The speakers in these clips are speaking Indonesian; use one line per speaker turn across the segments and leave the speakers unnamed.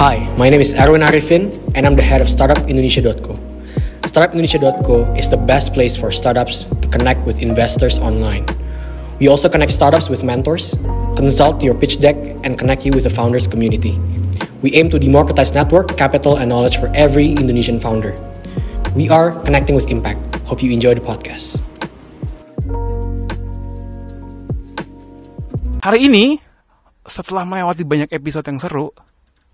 Hi, my name is Erwin Arifin, and I'm the head of StartupIndonesia.co. StartupIndonesia.co is the best place for startups to connect with investors online. We also connect startups with mentors, consult your pitch deck, and connect you with the founders community. We aim to democratize network, capital, and knowledge for every Indonesian founder. We are connecting with impact. Hope you enjoy the podcast.
Hari ini, setelah melewati banyak episode yang seru,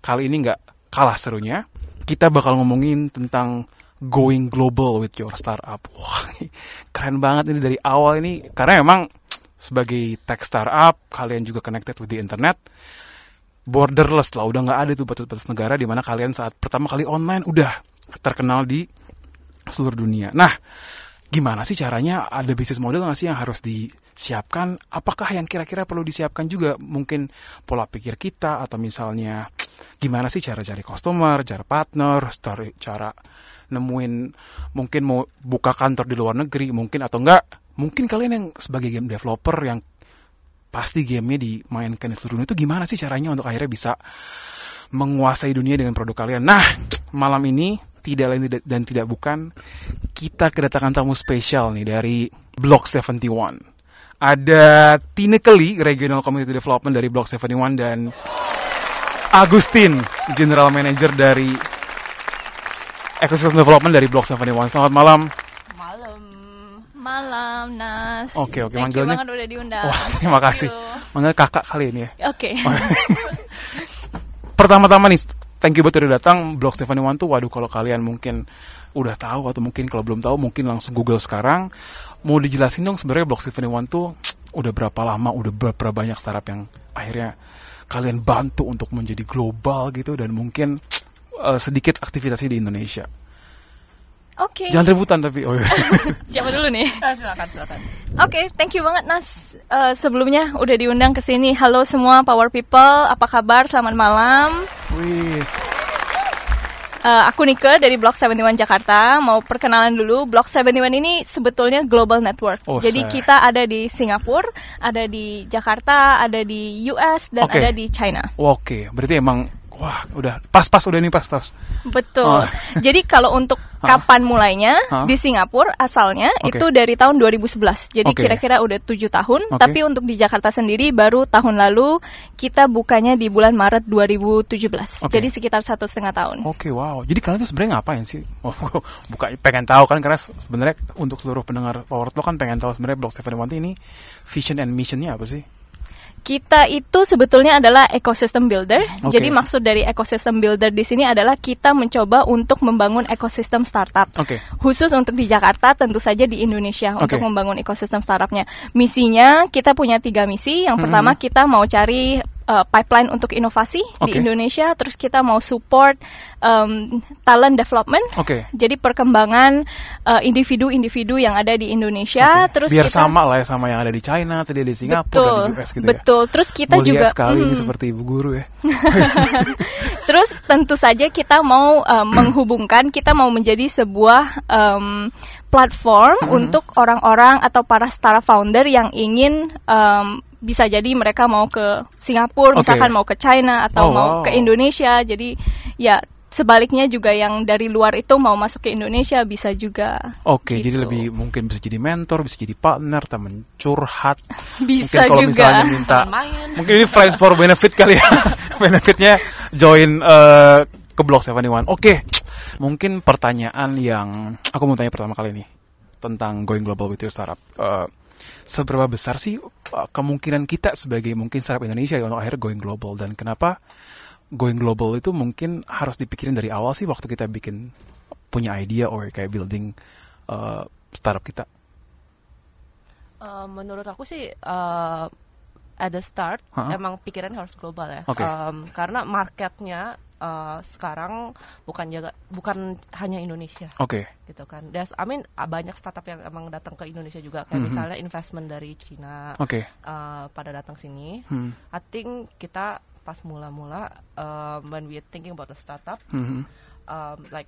kali ini nggak kalah serunya. Kita bakal ngomongin tentang going global with your startup. Wah, keren banget ini dari awal ini. Karena memang sebagai tech startup, kalian juga connected with the internet. Borderless lah, udah nggak ada tuh batas-batas negara di mana kalian saat pertama kali online udah terkenal di seluruh dunia. Nah, gimana sih caranya? Ada bisnis model nggak sih yang harus disiapkan? Apakah yang kira-kira perlu disiapkan juga? Mungkin pola pikir kita atau misalnya gimana sih cara cari customer, cara partner, story, cara nemuin mungkin mau buka kantor di luar negeri, mungkin atau enggak? Mungkin kalian yang sebagai game developer yang pasti gamenya dimainkan di seluruh dunia itu gimana sih caranya untuk akhirnya bisa menguasai dunia dengan produk kalian? Nah, malam ini tidak lain dan tidak bukan kita kedatangan tamu spesial nih dari Block 71. Ada Tine Kelly, Regional Community Development dari Block 71 dan Agustin, General Manager dari Ecosystem Development dari Block 71. Selamat malam.
Malam, malam Nas.
Oke, oke,
Thank you
manggilnya-
banget udah diundang.
Wah, terima kasih. Manggil kakak kali ini ya.
Oke.
Pertama-tama nih, thank you buat udah datang. Block 71 tuh, waduh kalau kalian mungkin udah tahu atau mungkin kalau belum tahu mungkin langsung Google sekarang. Mau dijelasin dong sebenarnya Block 71 tuh udah berapa lama, udah berapa banyak startup yang akhirnya kalian bantu untuk menjadi global gitu dan mungkin eh, sedikit aktivitasnya di Indonesia.
Oke.
Jangan rebutan tapi oh iya.
Siapa dulu nih?
Ah, silakan silakan.
Oke, thank you banget Nas. Eh, sebelumnya udah diundang ke sini. Halo semua Power People, apa kabar? Selamat malam.
Wih,
Eh, aku Nike dari Block 71 Jakarta. Mau perkenalan dulu. Block 71 ini sebetulnya global network.
Oh,
Jadi
saya.
kita ada di Singapura, ada di Jakarta, ada di US dan
Oke.
ada di China.
oke, berarti emang wah udah pas-pas udah nih pas-pas.
Betul.
Oh.
Jadi kalau untuk kapan mulainya di Singapura asalnya
Oke.
itu dari tahun 2011. Jadi kira-kira udah tujuh tahun.
Oke.
Tapi untuk di Jakarta sendiri baru tahun lalu kita bukanya di bulan Maret 2017.
Oke.
Jadi sekitar satu setengah tahun.
Oke, wow. Jadi kalian tuh sebenarnya ngapain sih? Oh, bukan pengen tahu kan karena sebenarnya untuk seluruh pendengar Power Talk kan pengen tahu sebenarnya Block 71 ini vision and missionnya apa sih?
Kita itu sebetulnya adalah ecosystem builder.
Oke.
Jadi maksud dari ecosystem builder di sini adalah kita mencoba untuk membangun ekosistem startup.
Oke.
Khusus untuk di Jakarta, tentu saja di Indonesia
Oke.
untuk membangun ekosistem startupnya. Misinya kita punya tiga misi. Yang pertama kita mau cari uh, pipeline untuk inovasi
Oke.
di Indonesia. Terus kita mau support um, talent development.
Oke.
Jadi perkembangan uh, individu-individu yang ada di Indonesia.
Oke.
Terus
biar
kita,
sama lah ya sama yang ada di China, tadi di Singapura
Betul,
dan di US gitu ya.
betul. Terus kita
Mulia
juga
sekali ini
mm,
seperti ibu guru ya.
Terus tentu saja kita mau uh, menghubungkan, kita mau menjadi sebuah um, platform
Mm-hmm.
untuk orang-orang atau para startup founder yang ingin um, bisa jadi mereka mau ke Singapura,
Oke.
misalkan mau ke China atau
Oh,
mau
wow.
ke Indonesia. Jadi ya sebaliknya juga yang dari luar itu mau masuk ke Indonesia bisa juga.
Oke,
gitu.
jadi lebih mungkin bisa jadi mentor, bisa jadi partner, teman curhat.
Bisa
mungkin kalau
juga.
misalnya minta
Main.
mungkin ini friends for benefit kali ya. Benefitnya join eh, ke Block 71. Oke. Mungkin pertanyaan yang aku mau tanya pertama kali nih tentang going global with your startup. Eh, seberapa besar sih eh, kemungkinan kita sebagai mungkin startup Indonesia untuk akhirnya going global dan kenapa going global itu mungkin harus dipikirin dari awal sih waktu kita bikin punya idea or kayak building eh, startup kita.
Eh, menurut aku sih eh, at the start
Ha-ha.
emang pikirannya harus global ya.
Oke.
Em, karena marketnya eh, sekarang bukan jaga bukan hanya Indonesia
Oke.
gitu kan. There's, I mean banyak startup yang emang datang ke Indonesia juga kayak
Mhm.
misalnya investment dari Cina
Oke.
eh, pada datang sini.
Hmm.
I think kita pas mula-mula um, when we thinking about the startup
Mhm.
um, like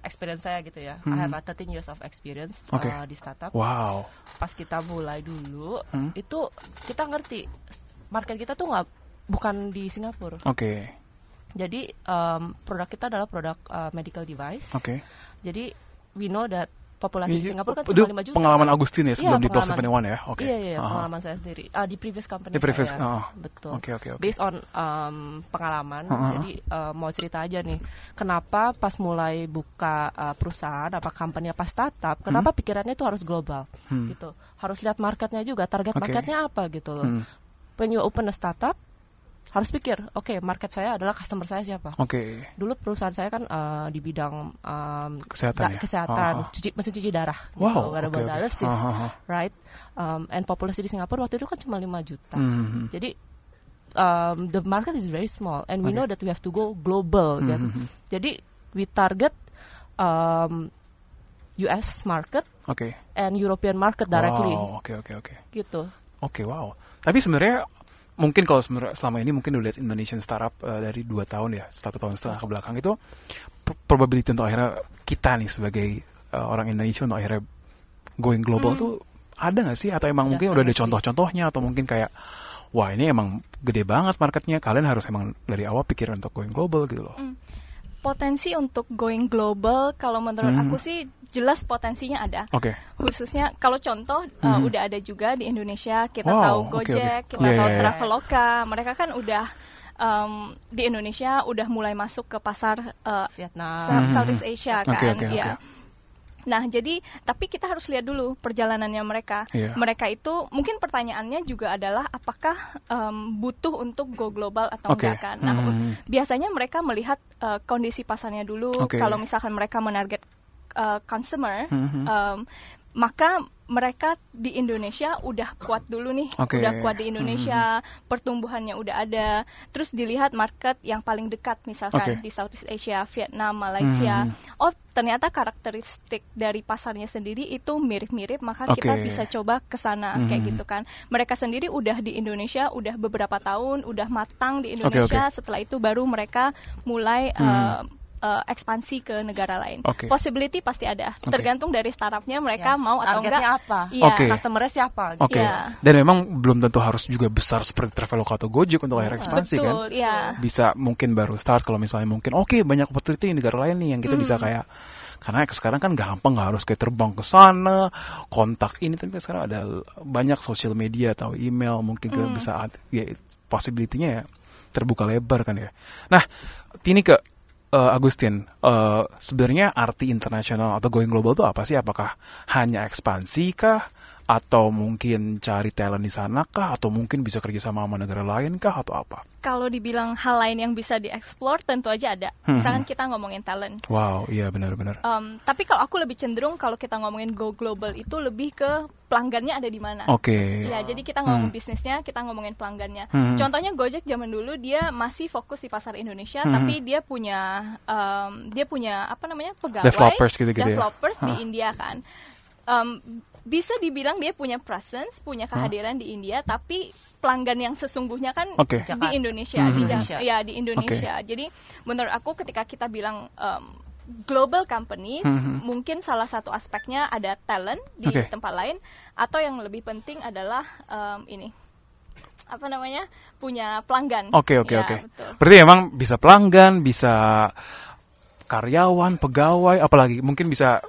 experience saya gitu ya.
Mhm.
I have a 13 years of experience
Oke.
uh, di startup.
Wow.
Pas kita mulai dulu,
Hmm.
itu kita ngerti market kita tuh nggak bukan di Singapura.
Oke.
Jadi um, produk kita adalah produk uh, medical device.
Oke.
Jadi we know that populasi di
Ini-
Singapura kan
itu
cuma 5 juta.
pengalaman
kan?
Agustin ya sebelum
Iya,
di Block
pengalaman.
71 ya? Oke.
Iya, iya, pengalaman saya sendiri. Ah, di previous company
Di previous,
saya.
oh.
Betul.
Oke, oke, oke.
Based on um, pengalaman.
Uh-uh.
Jadi uh, mau cerita aja nih. Kenapa pas mulai buka uh, perusahaan apa company apa startup, kenapa
Hmm.
pikirannya itu harus global gitu. Harus lihat marketnya juga, target
Oke.
marketnya apa gitu loh.
Hmm.
When you open a startup, harus pikir, oke, market saya adalah customer saya siapa.
Oke.
Dulu perusahaan saya kan uh, di bidang um,
Kesehatan ya?
kesehatan,
oh.
cuci mesin cuci darah,
Wow,
gitu, wearable
oke, oke.
dialysis,
oh.
right? Um, and populasi di Singapura waktu itu kan cuma 5 juta.
Hmm.
Jadi um, the market is very small and we
Oke.
know that we have to go global
Hmm,
kan. Jadi we target um, US market
Oke.
and European market directly
Wow, oke, oke, oke.
gitu.
Oke, wow. Tapi sebenarnya mungkin kalau selama ini mungkin udah lihat Indonesian startup eh, dari dua tahun ya, satu tahun setengah ke belakang itu pro- probability untuk akhirnya kita nih sebagai eh, orang Indonesia untuk akhirnya going global
Hmm.
tuh ada nggak sih? Atau emang mungkin udah ada contoh-contohnya atau mungkin kayak wah ini emang gede banget marketnya, kalian harus emang dari awal pikir untuk going global gitu loh.
Hmm. Potensi untuk going global kalau menurut
Hmm.
aku sih jelas potensinya ada.
Oke.
Khususnya kalau contoh uh,
Mhm.
udah ada juga di Indonesia kita
Wow,
tahu Gojek,
oke.
kita
Iya,
tahu
iya, iya.
Traveloka, mereka kan udah um, di Indonesia udah mulai masuk ke pasar uh,
Vietnam.
Sa-
Mhm.
Southeast Asia kan,
Oke, oke,
ya.
oke.
Nah, jadi tapi kita harus lihat dulu perjalanannya mereka.
Iya.
Mereka itu mungkin pertanyaannya juga adalah apakah em, butuh untuk go global atau
Oke.
enggak kan. Nah,
Hmm.
biasanya mereka melihat eh, kondisi pasarnya dulu.
Oke.
Kalau misalkan mereka menarget eh, consumer,
Mhm.
em, maka mereka di Indonesia udah kuat dulu nih,
Oke.
udah kuat di Indonesia, pertumbuhannya udah ada. Terus dilihat market yang paling dekat misalkan
Oke.
di Southeast Asia, Vietnam, Malaysia.
Mhm.
Oh, ternyata karakteristik dari pasarnya sendiri itu mirip-mirip, maka kita
Oke.
bisa coba ke sana kayak
Mhm.
gitu kan. Mereka sendiri udah di Indonesia udah beberapa tahun, udah matang di Indonesia.
oke.
Setelah itu baru mereka mulai
Mhm.
eh, eh, ekspansi ke negara lain.
Oke.
Possibility pasti ada.
Oke.
Tergantung dari startupnya mereka
Ya,
mau atau
targetnya
enggak.
apa?
Iya.
Oke.
Customernya siapa? gitu.
Oke.
Iya.
Dan memang belum tentu harus juga besar seperti Traveloka atau Gojek untuk akhirnya ekspansi kan.
Betul, iya.
Bisa mungkin baru start kalau misalnya mungkin oke banyak opportunity di negara lain nih yang kita
Hmm.
bisa kayak karena sekarang kan gampang nggak harus kayak terbang ke sana kontak ini tapi sekarang ada banyak sosial media atau email mungkin kita
Hmm.
bisa ya possibility-nya ya terbuka lebar kan ya. Nah, ini ke eh, Agustin, eh, sebenarnya arti internasional atau going global itu apa sih? Apakah hanya ekspansi kah? Atau mungkin cari talent di sana kah? Atau mungkin bisa kerja sama sama negara lain kah? Atau apa?
Kalau dibilang hal lain yang bisa dieksplor tentu aja ada.
Hmm.
Misalkan kita ngomongin talent.
Wow, iya benar-benar.
Um, tapi kalau aku lebih cenderung kalau kita ngomongin go global itu lebih ke pelanggannya ada di mana.
Oke.
Ya, jadi kita ngomong
Hmm.
bisnisnya, kita ngomongin pelanggannya.
Hmm.
Contohnya Gojek zaman dulu dia masih fokus di pasar Indonesia,
Hmm.
tapi dia punya um, dia punya apa namanya pegawai
Developers gitu-gitu ya?
developers di
Hah.
India kan. Um, bisa dibilang dia punya presence, punya kehadiran di India, tapi pelanggan yang sesungguhnya kan
Oke.
di
Jakarta.
Indonesia,
Mhm.
di
Indonesia.
ya di Indonesia. Jadi menurut aku ketika kita bilang um, global companies,
Mhm.
mungkin salah satu aspeknya ada talent di
Oke.
tempat lain, atau yang lebih penting adalah um, ini apa namanya punya pelanggan.
Oke, oke,
Ya,
oke.
betul.
Berarti emang bisa pelanggan, bisa karyawan, pegawai, apalagi mungkin bisa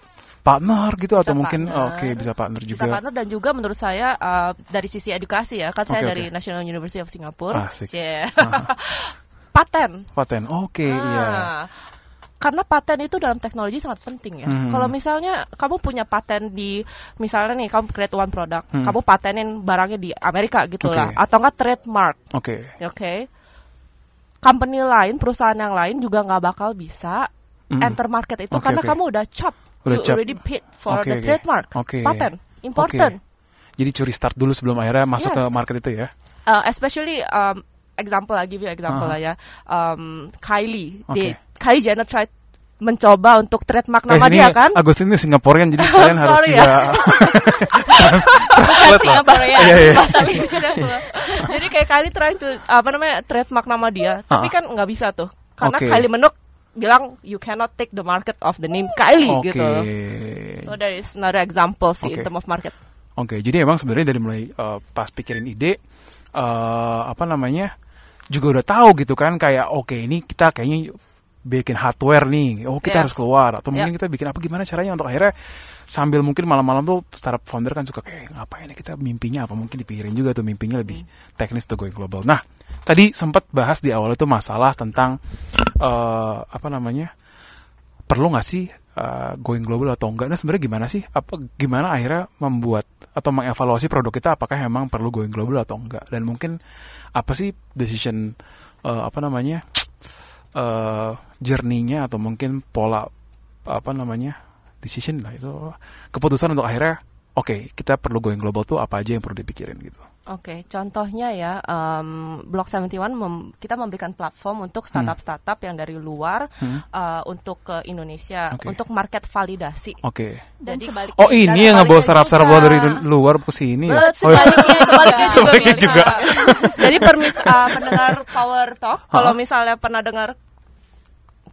partner gitu atau mungkin
partner.
oke bisa partner juga.
Bisa partner dan juga menurut saya uh, dari sisi edukasi ya kan saya
Oke,
dari. National University of Singapore.
Asik.
Yeah. Paten.
Paten. Oke, iya.
Ah, Karena paten itu dalam teknologi sangat penting ya.
Hmm.
Kalau misalnya kamu punya paten di misalnya nih kamu create one product,
Hmm.
kamu patenin barangnya di Amerika gitu lah
Oke.
atau enggak trademark,
Oke.
oke. Company lain, perusahaan yang lain juga nggak bakal bisa
Mm.
enter market itu
Oke,
karena
oke.
kamu udah chop,
Udah
you
chop.
already paid for
Oke,
the
oke.
trademark,
Oke.
paten, important.
Jadi curi start dulu sebelum akhirnya masuk
Yes.
ke market itu ya.
Uh, especially um, example I give you example
Aha.
lah ya um, Kylie
Oke.
They- Kylie Jenner try mencoba untuk trademark
Guys,
nama
ini
dia kan
Agustin ini Singaporean jadi kalian harus juga
Bukan ya.
Iya, iya.
Tapi example. jadi kayak Kylie trying to apa namanya trademark nama dia tapi
Ah.
kan nggak bisa tuh karena
Oke.
Kylie Minogue bilang you cannot take the market of the name Kylie
Oke.
gitu so there is another example sih in
Oke.
term of market
Oke, jadi emang sebenarnya dari mulai eh, pas pikirin ide eh apa namanya? juga udah tahu gitu kan kayak oke ini kita kayaknya bikin hardware nih oh kita
Iya.
harus keluar atau mungkin
Iya.
kita bikin apa gimana caranya untuk akhirnya sambil mungkin malam-malam tuh startup founder kan suka kayak ngapain ya kita mimpinya apa mungkin dipikirin juga tuh mimpinya lebih teknis tuh going global nah tadi sempat bahas di awal itu masalah tentang eh, apa namanya perlu nggak sih uh, going global atau enggak? Nah sebenarnya gimana sih? Apa gimana akhirnya membuat atau mengevaluasi produk kita apakah memang perlu going global atau enggak? Dan mungkin apa sih decision uh, apa namanya uh, journey-nya atau mungkin pola apa namanya decision lah itu keputusan untuk akhirnya oke kita perlu going global tuh apa aja yang perlu dipikirin gitu.
Oke, contohnya ya, um, Block 71 mem- kita memberikan platform untuk startup-startup yang dari luar
Hmm.
uh, untuk ke Indonesia
Oke.
untuk market validasi.
Oke.
Dan
Jadi-
sebaliknya.
Oh ini
Dan
yang ngebawa startup-startup
juga.
dari luar ke sini ya? Oh, iya.
sebaliknya, sebaliknya juga.
Sebaliknya
bisa.
juga.
Jadi permis uh, pendengar Power Talk, kalau misalnya pernah dengar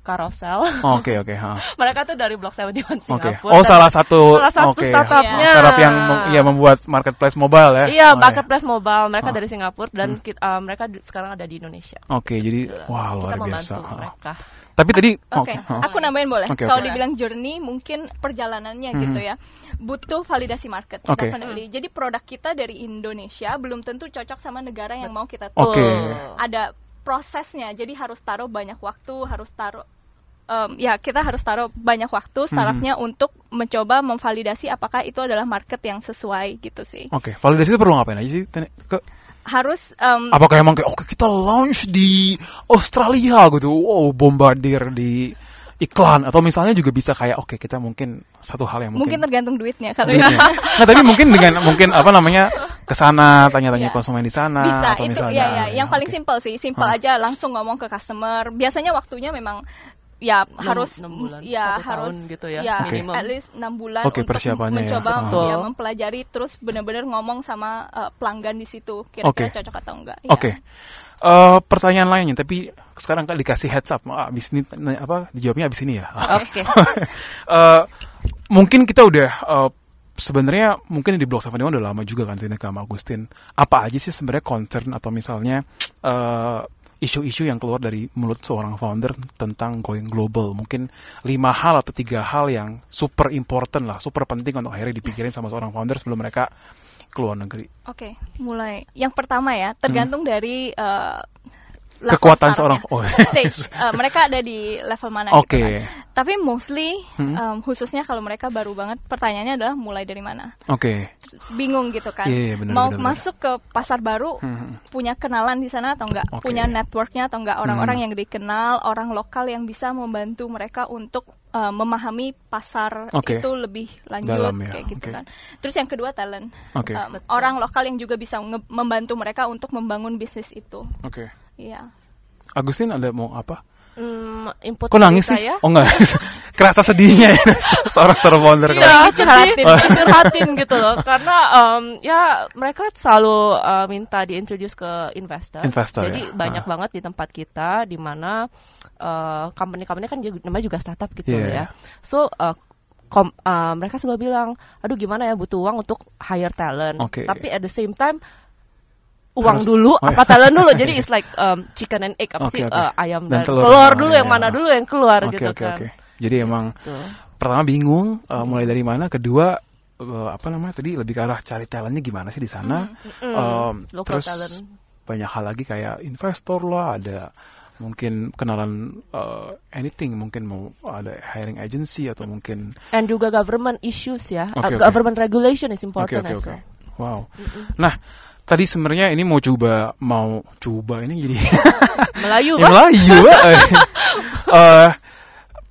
Carousel,
Oke oke. ha.
mereka tuh dari Block 71
Oke.
Singapura.
Oh
Dan
salah satu
salah satu
oke.
startupnya.
Startup yang mem- ya membuat marketplace mobile ya.
Iya,
Oh,
marketplace mobile mereka
Oh.
dari Singapura dan kit- uh, mereka di- sekarang ada di Indonesia.
Oke, jadi wah
Kita
luar biasa.
membantu
Ha.
mereka.
Tapi tadi
Oke,
ha.
aku nambahin boleh.
Oke,
Kalau dibilang journey, mungkin perjalanannya
Mhm.
gitu ya. Butuh validasi market,
Oke.
definitely. Jadi produk kita dari Indonesia belum tentu cocok sama negara yang mau kita
Oke.
tuju. Ada prosesnya, jadi harus taruh banyak waktu, harus taruh em, ya kita harus taruh banyak waktu startupnya
Mhm.
untuk mencoba memvalidasi apakah itu adalah market yang sesuai gitu sih.
Oke, validasi itu perlu ngapain aja sih? Ke
Harus em,
apakah emang kayak oke kita launch di Australia gitu. Wow, bombardir di iklan atau misalnya juga bisa kayak oke kita mungkin satu hal yang
mungkin
mungkin
tergantung duitnya kalau
duitnya.
ya.
Nah, tapi mungkin dengan mungkin apa namanya ke sana tanya-tanya
Iya.
konsumen di sana
bisa
atau
itu
misalnya
ya ya yang paling
oke.
simpel sih simpel
Hah.
aja langsung ngomong ke customer biasanya waktunya memang ya
Enam-
harus
enam bulan,
ya
satu
harus
tahun gitu ya,
Oke.
minimum.
at least enam bulan
Oke,
untuk
ya.
mencoba ya,
Betul.
mempelajari terus benar-benar ngomong sama uh, pelanggan di situ kira-kira
Oke.
cocok atau enggak
Oke. Eh, pertanyaan lainnya tapi sekarang kan dikasih heads up ah, abis ini apa dijawabnya abis ini ya.
Oke.
Eh, mungkin kita udah eh, sebenarnya mungkin di blog 71 udah lama juga kan Tina sama Agustin. Apa aja sih sebenarnya concern atau misalnya eh, isu-isu yang keluar dari mulut seorang founder tentang going global? Mungkin lima hal atau tiga hal yang super important lah, super penting untuk akhirnya dipikirin sama seorang founder sebelum mereka keluar negeri.
Oke, mulai. Yang pertama ya, tergantung dari uh,
Hmm. Kekuatan seorang- oh.
stage. Uh, mereka ada di level mana gitu
Oke.
kan. Tapi mostly,
Hmm.
um, khususnya kalau mereka baru banget, pertanyaannya adalah mulai dari mana.
Oke.
Bingung gitu kan.
Iya, iya, benar,
Mau
benar.
masuk ke pasar baru,
Hmm.
punya kenalan di sana atau enggak?
Oke.
Punya networknya atau enggak? Orang-orang
Hmm.
yang dikenal, orang lokal yang bisa membantu mereka untuk uh, memahami pasar
Oke.
itu lebih lanjut
Dalam ya,
kayak gitu
oke.
kan. Terus yang kedua talent.
Oke.
Um, orang lokal yang juga bisa membantu mereka untuk membangun bisnis itu.
Oke.
Iya.
Agustin ada mau apa?
Hmm, input
Kok nangis
dari
sih?
saya.
Oh enggak, kerasa sedihnya ya seorang startup founder.
Iya,
curhatin.
curhatin gitu loh. Karena um, ya mereka selalu uh, minta diintroduce ke investor.
Investor,
Jadi
ya.
banyak
Ah.
banget di tempat kita di mana uh, company-company kan juga, namanya juga startup gitu
Iya.
ya. So uh, kom- uh, mereka selalu bilang, aduh gimana ya butuh uang untuk hire talent.
Oke.
Tapi at the same time uang
Harus-
dulu
oh,
apa
iya.
talent dulu jadi it's like um, chicken and egg apa
Oke,
sih
oke.
uh, ayam
Dan
dan,
telur.
telur, dulu yang mana
iya.
dulu yang keluar
Oke
gitu
oke
kan.
oke. Jadi emang
Tuh.
pertama bingung uh, mulai dari mana, kedua uh, apa namanya tadi lebih ke arah cari talentnya gimana sih di sana.
Mm,
Um,
local
terus
talent.
banyak hal lagi kayak investor lah, ada mungkin kenalan uh, anything, mungkin mau ada hiring agency atau mungkin
And juga government issues ya.
Oke,
Uh,
oke.
Government regulation is important
oke
as
oke.
well.
Wow. Nah, tadi sebenarnya ini mau coba mau coba ini jadi
Melayu
Ya. Melayu. Eh,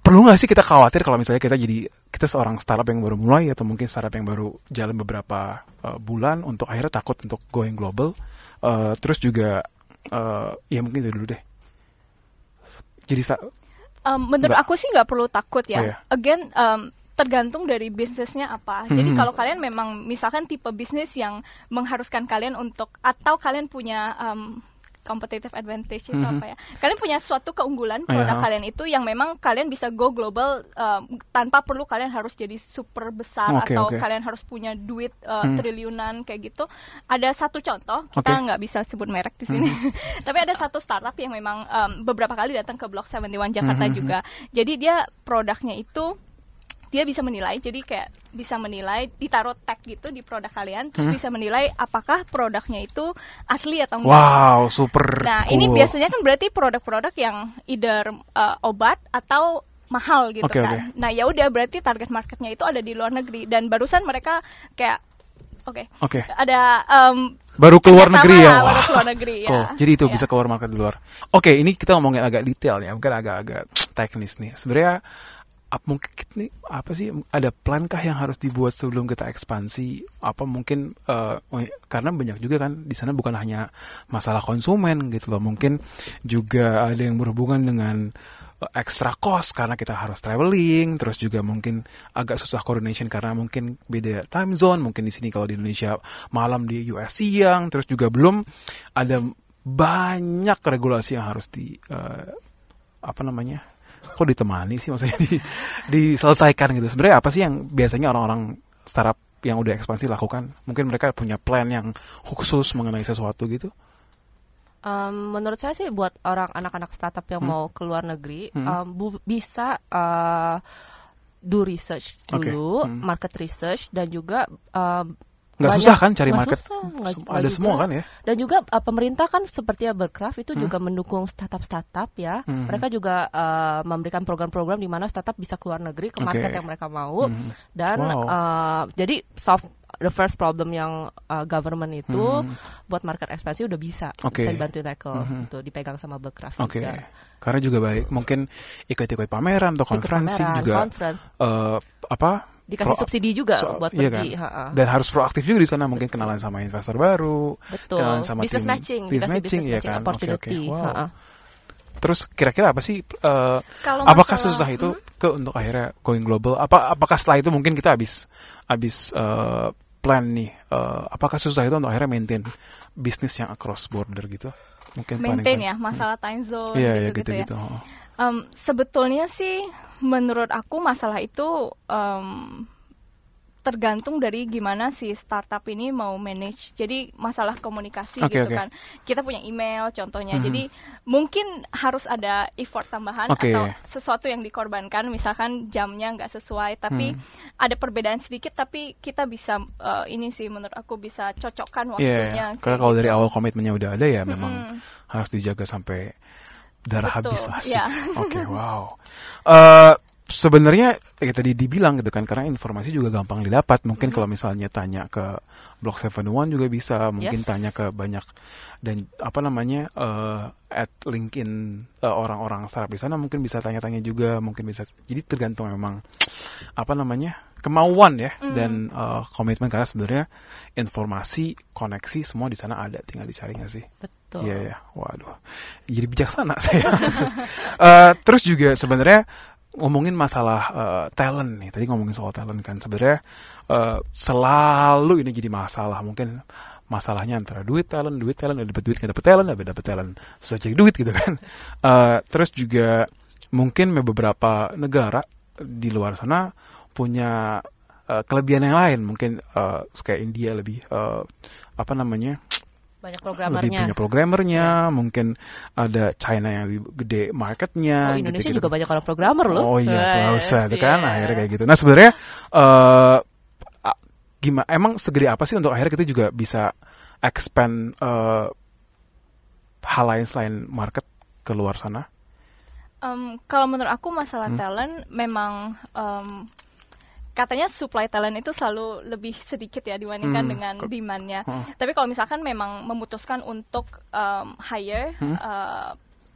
perlu nggak sih kita khawatir kalau misalnya kita jadi kita seorang startup yang baru mulai atau mungkin startup yang baru jalan beberapa eh, bulan untuk akhirnya takut untuk going global. Eh, terus juga eh, ya mungkin itu dulu deh. Jadi sa-
Um, menurut
Nggak.
aku sih nggak perlu takut ya.
Oh, iya.
Again, um, tergantung dari bisnisnya apa. Jadi
Hmm.
kalau kalian memang misalkan tipe bisnis yang mengharuskan kalian untuk atau kalian punya um, competitive advantage itu apa ya? Kalian punya suatu keunggulan produk
ya.
kalian itu yang memang kalian bisa go global um, tanpa perlu kalian harus jadi super besar
Oke,
atau.
Hmm.
kalian harus punya duit uh, triliunan kayak gitu. Ada satu contoh, kita.
Hmm.
nggak bisa sebut merek di sini. Tapi ada satu startup yang memang um, beberapa kali datang ke Block 71 Jakarta
Hmm,
juga. Jadi dia produknya itu dia bisa menilai jadi kayak bisa menilai ditaruh tag gitu di produk kalian terus bisa menilai apakah produknya itu asli atau enggak.
Wow, super
Nah,
cool.
ini biasanya kan berarti produk-produk yang either uh, obat atau mahal gitu
Oke,
kan. Nah, ya udah berarti target marketnya itu ada di luar negeri dan barusan mereka kayak oke.
Oke.
Ada um,
Baru keluar negeri ya.
baru
Wah.
keluar negeri ya.
Cool. Jadi itu
Ya.
bisa keluar market di luar. Oke, ini kita ngomongin agak detail ya, mungkin agak-agak teknis nih. Sebenarnya mungkin kita nih, apa sih ada plan kah yang harus dibuat sebelum kita ekspansi? Apa mungkin eh, karena banyak juga kan di sana bukan hanya masalah konsumen gitu loh, mungkin juga ada yang berhubungan dengan eh, extra cost karena kita harus traveling, terus juga mungkin agak susah coordination karena mungkin beda time zone, mungkin di sini kalau di Indonesia malam di US siang, terus juga belum ada banyak regulasi yang harus di eh, apa namanya? Kok ditemani sih maksudnya di, diselesaikan gitu. Sebenarnya apa sih yang biasanya orang-orang startup yang udah ekspansi lakukan? Mungkin mereka punya plan yang khusus mengenai sesuatu gitu.
Um, menurut saya sih buat orang anak-anak startup yang
Hmm.
mau keluar negeri um, bu- bisa uh, do research dulu,
Hmm.
market research dan juga um,
Nggak susah kan cari market?
susah, nggak
ada
juga.
semua kan ya?
Dan juga uh, pemerintah kan seperti Bercraft itu juga mendukung startup-startup ya.
Hmm.
Mereka juga uh, memberikan program-program di mana startup bisa keluar negeri ke market
Oke.
yang mereka mau
Hmm.
dan
Wow.
uh, jadi solve the first problem yang uh, government itu
Hmm.
buat market ekspansi udah bisa
Oke.
bisa dibantu tackle
Mhm.
itu dipegang sama
Oke.
juga.
Karena juga baik mungkin ikut-ikut pameran atau konferensi juga
conference.
eh, apa
dikasih
pro-
subsidi juga
so-
buat
iya
pergi.
kan? Dan harus proaktif juga di sana mungkin kenalan sama investor baru,
Betul.
kenalan sama
Business
tim-
matching,
business
dikasih
matching,
business
ya kan?
Opportunity.
oke. Wow.
ha-ha.
Terus kira-kira apa sih?
Kalau
apakah
masalah-
susah itu ke untuk akhirnya going global? Apa apakah setelah itu mungkin kita habis habis eh, plan nih? eh, apakah susah itu untuk akhirnya maintain bisnis yang across border gitu? Mungkin planning-
maintain ya masalah time zone
Iya, iya
gitu-gitu ya.
gitu-gitu. Oh.
Em, sebetulnya sih menurut aku masalah itu em, tergantung dari gimana si startup ini mau manage. Jadi masalah komunikasi
Oke,
gitu
oke.
kan. Kita punya email contohnya.
Mhm.
Jadi mungkin harus ada effort tambahan
Oke.
atau sesuatu yang dikorbankan. Misalkan jamnya nggak sesuai, tapi
Hmm.
ada perbedaan sedikit. Tapi kita bisa eh, ini sih menurut aku bisa cocokkan
Iya,
waktunya.
karena
kayak
kalau dari
gitu.
awal komitmennya udah ada ya memang
Mm-mm.
harus dijaga sampai darah
Betul,
habis asik.
iya.
Oke, wow. Eh sebenarnya kayak tadi dibilang gitu kan karena informasi juga gampang didapat. Mungkin kalau misalnya tanya ke Block 71 juga bisa, mungkin
Yes.
tanya ke banyak dan apa namanya eh at LinkedIn eh, orang-orang startup di sana mungkin bisa tanya-tanya juga, mungkin bisa. Jadi tergantung memang apa namanya kemauan ya dan eh, komitmen karena sebenarnya informasi koneksi semua di sana ada tinggal dicari nggak sih
Betul.
Iya ya, waduh, jadi bijaksana saya. Eh, terus juga sebenarnya ngomongin masalah eh, talent nih, tadi ngomongin soal talent kan sebenarnya eh, selalu ini jadi masalah. Mungkin masalahnya antara duit talent, duit talent, udah dapet duit nggak dapet talent, dapet dapet talent susah cari duit gitu kan. Eh, terus juga mungkin beberapa negara di luar sana punya eh, kelebihan yang lain, mungkin eh, kayak India lebih eh, apa namanya?
Banyak
lebih
programmernya.
punya programmernya, mungkin ada China yang lebih gede marketnya.
Oh, Indonesia
gitu-gitu.
juga banyak orang programmer loh.
Oh iya, nggak
Yes,
usah, itu kan
iya.
akhirnya kayak gitu. Nah sebenarnya eh gimana? Emang segede apa sih untuk akhirnya kita juga bisa expand eh, hal lain selain market ke luar sana?
Em, kalau menurut aku masalah
Hmm.
talent memang em, katanya supply talent itu selalu lebih sedikit ya dibandingkan
Hmm,
dengan demandnya.
Oh.
Tapi kalau misalkan memang memutuskan untuk em, hire
Hmm.
eh,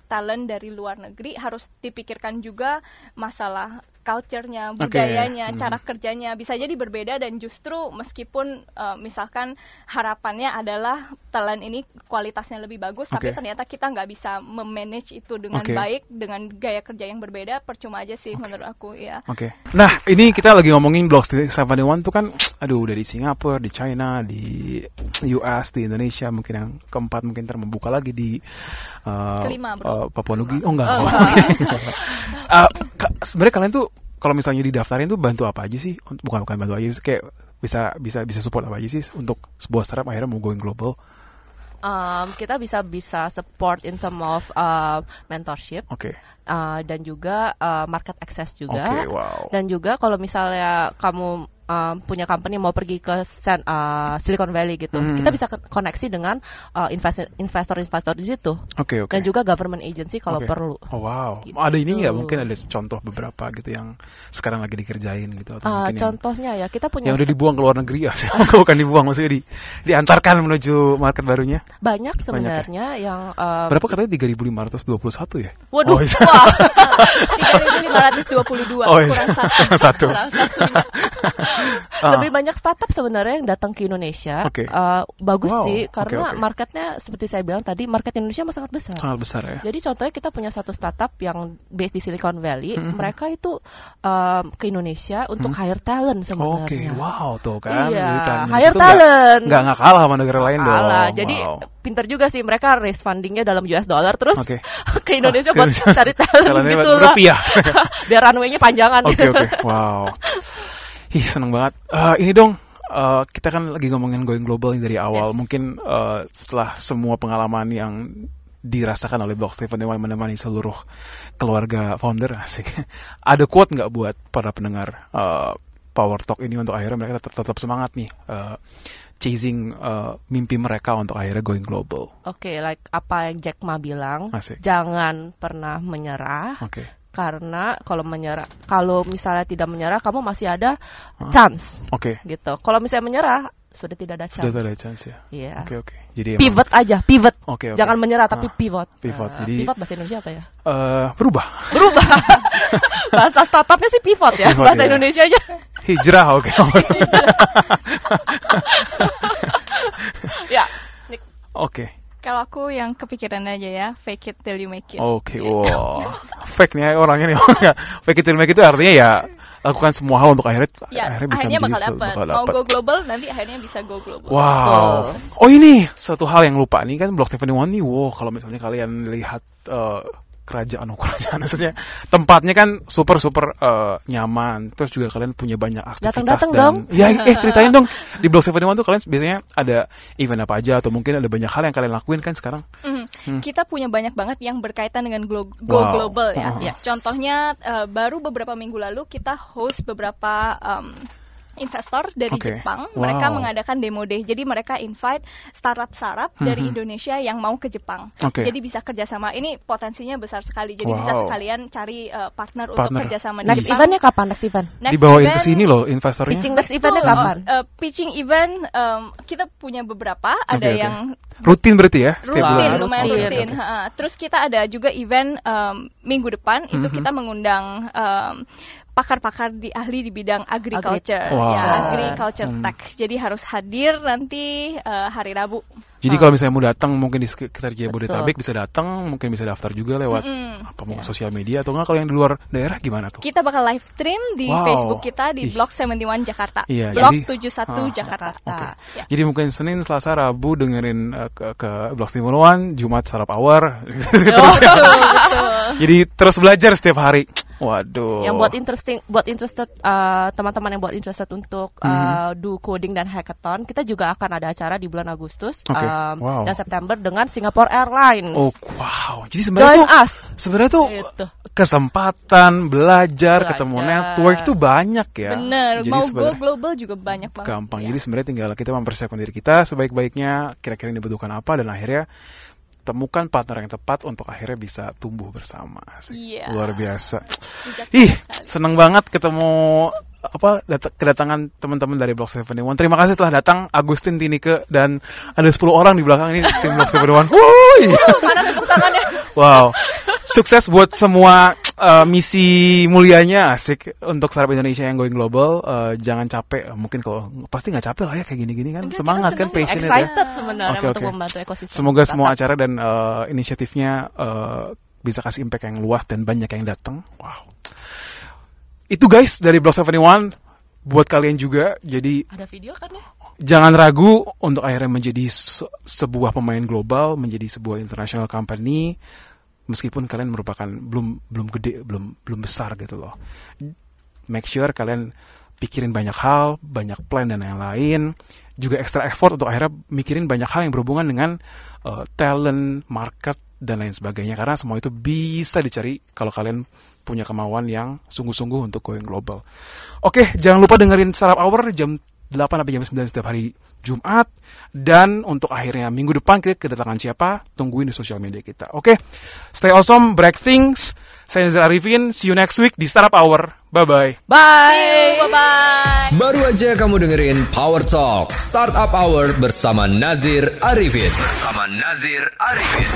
talent dari luar negeri harus dipikirkan juga masalah culture-nya, budayanya,
Hmm.
cara kerjanya bisa jadi berbeda dan justru meskipun eh, misalkan harapannya adalah talent ini kualitasnya lebih bagus, tapi
Oke.
ternyata kita nggak bisa memanage itu dengan
Oke.
baik dengan gaya kerja yang berbeda, percuma aja sih menurut aku ya.
Oke. Nah, ini kita lagi ngomongin Blok 71 tuh kan aduh dari Singapura, di China, di US, di Indonesia, mungkin yang keempat mungkin ntar membuka lagi di uh,
Kelima, bro.
Uh, Papua Nugi. Oh enggak.
Oh,
Oh, Uh, sebenarnya kalian tuh kalau misalnya didaftarin tuh bantu apa aja sih? Bukan bukan bantu aja, kayak bisa bisa bisa support apa aja sih untuk sebuah startup akhirnya mau going global.
Um, kita bisa bisa support in term of uh, mentorship
Oke.
uh, dan juga uh, market access juga.
Oke, wow.
Dan juga kalau misalnya kamu um, punya company mau pergi ke San- uh, Silicon Valley gitu,
Hmm.
kita bisa koneksi dengan uh, invest- investor-investor di situ.
Oke, oke.
Dan juga government agency kalau
Oke.
perlu.
Oh wow.
Gitu.
Ada ini nggak mungkin ada contoh beberapa gitu yang sekarang lagi dikerjain gitu atau
Uh,
mungkin yang-
contohnya ya kita punya
yang udah dibuang ke luar negeri ya bukan dibuang maksudnya di diantarkan menuju market barunya
banyak sebenarnya yang um,
berapa katanya 3521 ya
Waduh,
oh, iya.
wah.
3.522
Oh, iya.
kurang satu.
Kurang satu. Ah.
Lebih banyak startup sebenarnya yang datang ke Indonesia.
Oke.
Uh, bagus
Wow,
sih karena
oke.
marketnya seperti saya bilang tadi market Indonesia masih sangat besar.
sangat besar ya
Jadi contohnya kita punya satu startup yang based di Silicon Valley,
Hmm.
mereka itu um, ke Indonesia untuk hire talent
oke
sebenarnya.
wow tuh kan
Iya, hire talent.
nggak nggak kalah sama negara lain dong
Alah, jadi
Wow.
pinter juga sih mereka raise fundingnya dalam US dollar terus
Oke.
ke Indonesia
Ah,
buat cari talent gitu lah.
rupiah.
Biar runway-nya panjangan.
Oke oke, wow. Ih seneng banget. Eh, ini dong, eh, kita kan lagi ngomongin going global dari awal.
Yes.
Mungkin eh, setelah semua pengalaman yang dirasakan oleh Block Stephen yang menemani seluruh keluarga founder asik. Ada quote nggak buat para pendengar eh, Power Talk ini untuk akhirnya mereka tetap, tetap semangat nih eh, chasing eh, mimpi mereka untuk akhirnya going global.
Oke, like apa yang Jack Ma bilang,
Asik.
jangan pernah menyerah
Oke.
Karena kalau menyerah, kalau misalnya tidak menyerah, kamu masih ada chance,
Oke.
gitu. Kalau misalnya menyerah, sudah tidak ada
Sudah
chance.
ada chance ya.
Iya.
Oke oke. Jadi emang,
Pivot aja, pivot.
Oke, oke.
Jangan menyerah tapi
Ah,
pivot.
pivot.
Nah,
Jadi-
pivot bahasa Indonesia apa ya?
eh, berubah.
Berubah. bahasa startupnya sih pivot ya.
Pivot,
bahasa
iya.
Indonesia aja.
Hijrah oke.
ya. Nick.
Oke.
Kalau aku yang kepikiran aja ya, fake it till you make it.
Oke. Wow. Fake nih orangnya nih. Fake it till make it itu artinya ya lakukan semua hal untuk akhirnya
Ya,
akhirnya bisa
akhirnya bakal dapat.
bakal
Mau go global, nanti akhirnya bisa go global.
Wow. Oh ini satu hal yang lupa nih kan Block 71 nih. Wow, kalau misalnya kalian lihat eh, kerajaan oh kerajaan maksudnya tempatnya kan super super eh, nyaman. Terus juga kalian punya banyak aktivitas
Datang-datang
dan
dong.
ya eh ceritain dong di Block 71 tuh kalian biasanya ada event apa aja atau mungkin ada banyak hal yang kalian lakuin kan sekarang.
Mhm. Kita punya banyak banget yang berkaitan dengan glo- go
Wow.
global ya.
Oh.
Yes.
Contohnya eh, baru beberapa minggu lalu kita host beberapa em, investor dari
Oke.
Jepang. Mereka
Wow.
mengadakan demo day. Jadi mereka invite startup-startup dari
Mhm.
Indonesia yang mau ke Jepang.
Oke.
Jadi bisa kerjasama. Ini potensinya besar sekali. Jadi
Wow.
bisa sekalian cari eh, partner,
Partner.
untuk kerjasama di
Next
Jepang.
eventnya kapan? Next event?
Next
Dibawain ke
event-
sini loh investornya.
Pitching next eventnya kapan?
Eh, pitching event em, kita punya beberapa. Ada
oke.
yang
Rutin berarti ya setiap
rutin,
bulan.
lumayan
Rutin.
rutin.
Oke.
Ha-ha. Terus kita ada juga event em, minggu depan itu
Mhm.
kita mengundang em, pakar-pakar di ahli di bidang agriculture,
Wow.
ya agriculture
Hmm.
tech. Jadi harus hadir nanti eh, hari Rabu.
Jadi kalau misalnya mau datang mungkin di sekitar Jabodetabek bisa datang, mungkin bisa daftar juga lewat
Mm-mm.
apa mau sosial media atau enggak kalau yang di luar daerah gimana tuh?
Kita bakal live stream di
Wow.
Facebook kita di
Ih.
Blok 71 Jakarta.
Iya,
Blok
jadi-
71
Ah.
Jakarta.
Oke.
Ya.
Jadi mungkin Senin, Selasa, Rabu dengerin uh, ke, ke Blog Stimulan, Jumat Sarap Hour. terus ya.
Betul, betul.
Jadi terus belajar setiap hari. Waduh.
Yang buat interesting, buat interested uh, teman-teman yang buat interested untuk uh, do coding dan hackathon, kita juga akan ada acara di bulan Agustus
Oke,
um,
wow.
dan September dengan Singapore Airlines.
Oh, wow. Jadi sebenarnya
Join
tuh
us.
sebenarnya tuh
Gitu.
kesempatan belajar,
Belajar.
ketemu network tuh banyak ya.
Bener,
Jadi
mau go global juga banyak banget.
gampang.
Ya.
Jadi sebenarnya tinggal kita mempersiapkan diri kita sebaik-baiknya, kira-kira yang dibutuhkan apa dan akhirnya temukan partner yang tepat untuk akhirnya bisa tumbuh bersama. Asik.
Yes.
Luar biasa. Ih, seneng banget ketemu apa dat- kedatangan teman-teman dari Block 71. Terima kasih telah datang Agustin Tinike dan ada 10 orang di belakang ini tim Block 71. Wuih.
Mana tepuk tangannya?
Wow. Sukses buat semua uh, misi mulianya asik untuk startup Indonesia yang going global. Uh, jangan capek. Mungkin kalau pasti nggak capek lah ya kayak gini-gini kan.
Enggak,
Semangat
kita
kan, passionate ya.
excited sebenarnya
Oke,
untuk
oke.
membantu ekosistem.
Semoga
startup.
semua acara dan uh, inisiatifnya uh, bisa kasih impact yang luas dan banyak yang datang. Wow. Itu guys dari Block 71 buat kalian juga. Jadi
ada video kan ya?
jangan ragu untuk akhirnya menjadi se- sebuah pemain global, menjadi sebuah international company meskipun kalian merupakan belum belum gede, belum belum besar gitu loh. Make sure kalian pikirin banyak hal, banyak plan dan lain-lain, juga extra effort untuk akhirnya mikirin banyak hal yang berhubungan dengan uh, talent, market dan lain sebagainya karena semua itu bisa dicari kalau kalian punya kemauan yang sungguh-sungguh untuk going global. Oke, jangan lupa dengerin Startup Hour jam 8 sampai jam 9 setiap hari Jumat dan untuk akhirnya minggu depan kita kedatangan siapa tungguin di sosial media kita. Oke. Stay awesome, break things. Saya Nazar Arifin, see you next week di Startup Hour. Bye bye.
Bye. Bye bye.
Baru aja kamu dengerin Power Talk Startup Hour bersama Nazir Arifin. Bersama Nazir Arifin.